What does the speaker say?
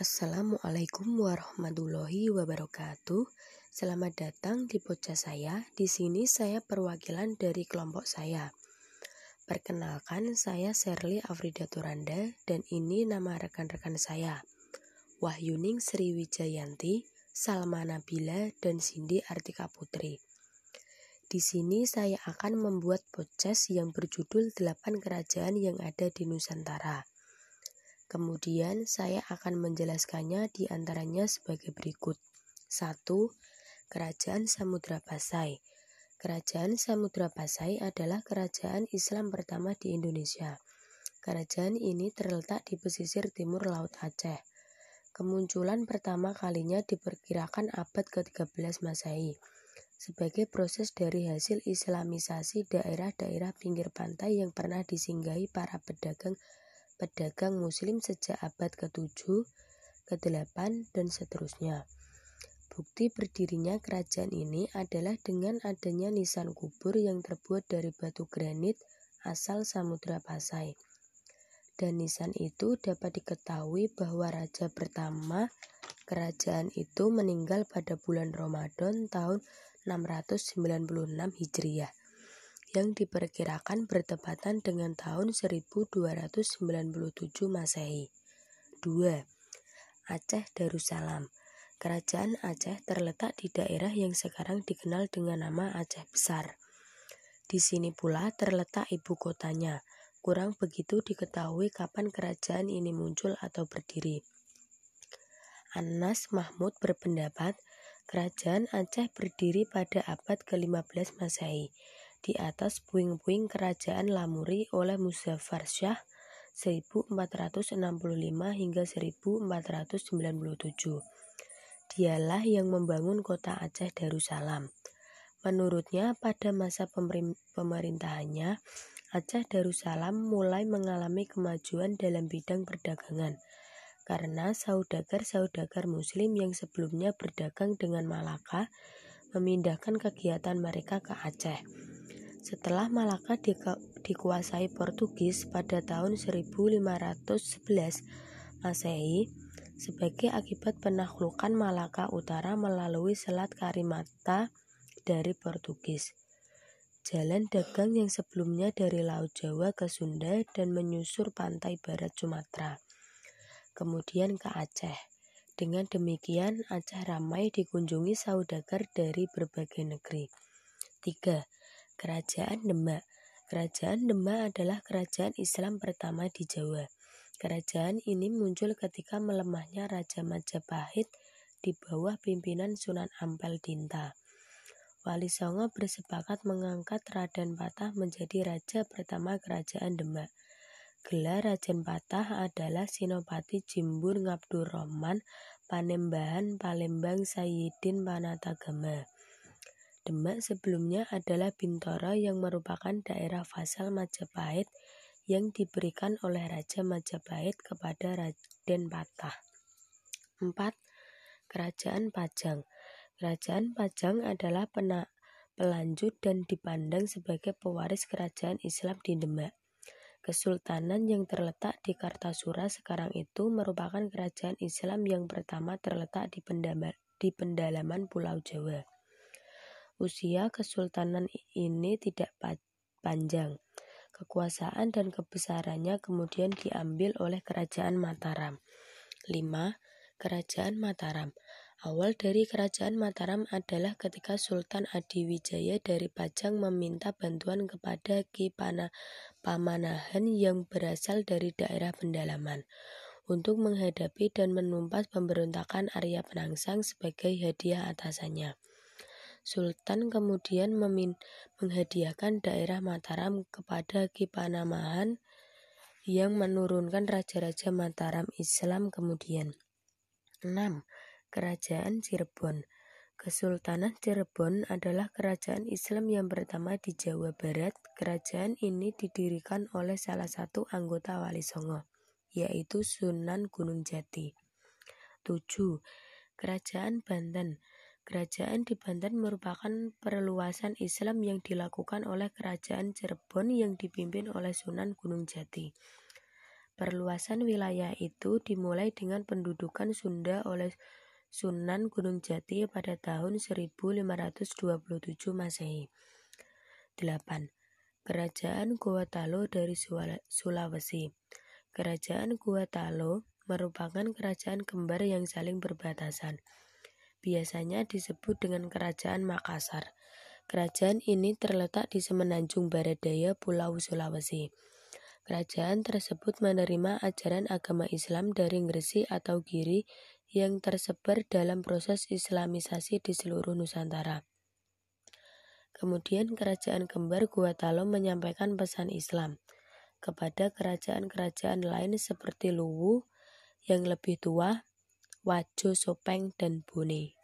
Assalamualaikum warahmatullahi wabarakatuh. Selamat datang di podcast saya. Di sini saya perwakilan dari kelompok saya. Perkenalkan, saya Sherly Afrida Turanda dan ini nama rekan-rekan saya. Wahyuning Sriwijayanti, Salma Nabila, dan Cindy Artika Putri. Di sini saya akan membuat podcast yang berjudul 8 kerajaan yang ada di Nusantara. Kemudian saya akan menjelaskannya di antaranya sebagai berikut. 1. Kerajaan Samudra Pasai Kerajaan Samudra Pasai adalah kerajaan Islam pertama di Indonesia. Kerajaan ini terletak di pesisir timur Laut Aceh. Kemunculan pertama kalinya diperkirakan abad ke-13 Masehi sebagai proses dari hasil islamisasi daerah-daerah pinggir pantai yang pernah disinggahi para pedagang pedagang muslim sejak abad ke-7, ke-8, dan seterusnya. Bukti berdirinya kerajaan ini adalah dengan adanya nisan kubur yang terbuat dari batu granit asal Samudra Pasai. Dan nisan itu dapat diketahui bahwa raja pertama kerajaan itu meninggal pada bulan Ramadan tahun 696 Hijriah yang diperkirakan bertepatan dengan tahun 1297 Masehi. 2. Aceh Darussalam Kerajaan Aceh terletak di daerah yang sekarang dikenal dengan nama Aceh Besar. Di sini pula terletak ibu kotanya. Kurang begitu diketahui kapan kerajaan ini muncul atau berdiri. Anas Mahmud berpendapat kerajaan Aceh berdiri pada abad ke-15 Masehi di atas puing-puing kerajaan Lamuri oleh Muzaffar Shah 1465 hingga 1497. Dialah yang membangun kota Aceh Darussalam. Menurutnya pada masa pemerintahannya, Aceh Darussalam mulai mengalami kemajuan dalam bidang perdagangan karena saudagar-saudagar muslim yang sebelumnya berdagang dengan Malaka memindahkan kegiatan mereka ke Aceh. Setelah Malaka dikuasai Portugis pada tahun 1511 Masehi, sebagai akibat penaklukan Malaka Utara melalui Selat Karimata dari Portugis. Jalan dagang yang sebelumnya dari Laut Jawa ke Sunda dan menyusur pantai barat Sumatera, kemudian ke Aceh. Dengan demikian, Aceh ramai dikunjungi saudagar dari berbagai negeri. 3. Kerajaan Demak Kerajaan Demak adalah kerajaan Islam pertama di Jawa. Kerajaan ini muncul ketika melemahnya Raja Majapahit di bawah pimpinan Sunan Ampel Dinta. Wali Songo bersepakat mengangkat Raden Patah menjadi raja pertama kerajaan Demak. Gelar Raden Patah adalah Sinopati Jimbur Ngabdurrahman Panembahan Palembang Sayyidin Panatagama. Demak sebelumnya adalah Bintoro yang merupakan daerah vasal Majapahit yang diberikan oleh Raja Majapahit kepada Raden Patah. 4. Kerajaan Pajang Kerajaan Pajang adalah penak pelanjut dan dipandang sebagai pewaris kerajaan Islam di Demak. Kesultanan yang terletak di Kartasura sekarang itu merupakan kerajaan Islam yang pertama terletak di, di pendalaman Pulau Jawa. Usia kesultanan ini tidak panjang. Kekuasaan dan kebesarannya kemudian diambil oleh kerajaan Mataram. 5. Kerajaan Mataram Awal dari kerajaan Mataram adalah ketika Sultan Adiwijaya dari Pajang meminta bantuan kepada Ki Pana Pamanahan yang berasal dari daerah pendalaman untuk menghadapi dan menumpas pemberontakan Arya Penangsang sebagai hadiah atasannya. Sultan kemudian menghadiahkan daerah Mataram kepada Ki Panamahan yang menurunkan raja-raja Mataram Islam kemudian. 6. Kerajaan Cirebon Kesultanan Cirebon adalah kerajaan Islam yang pertama di Jawa Barat. Kerajaan ini didirikan oleh salah satu anggota Wali Songo, yaitu Sunan Gunung Jati. 7. Kerajaan Banten Kerajaan di Banten merupakan perluasan Islam yang dilakukan oleh Kerajaan Cirebon yang dipimpin oleh Sunan Gunung Jati. Perluasan wilayah itu dimulai dengan pendudukan Sunda oleh Sunan Gunung Jati pada tahun 1527 Masehi. 8. Kerajaan Gowatalo dari Sulawesi Kerajaan Gowatalo merupakan kerajaan kembar yang saling berbatasan. Biasanya disebut dengan Kerajaan Makassar. Kerajaan ini terletak di semenanjung barat daya Pulau Sulawesi. Kerajaan tersebut menerima ajaran agama Islam dari Gresik atau Giri yang tersebar dalam proses islamisasi di seluruh Nusantara. Kemudian kerajaan kembar Guatalo menyampaikan pesan Islam kepada kerajaan-kerajaan lain seperti Luwu yang lebih tua, Wajo Sopeng, dan Bone.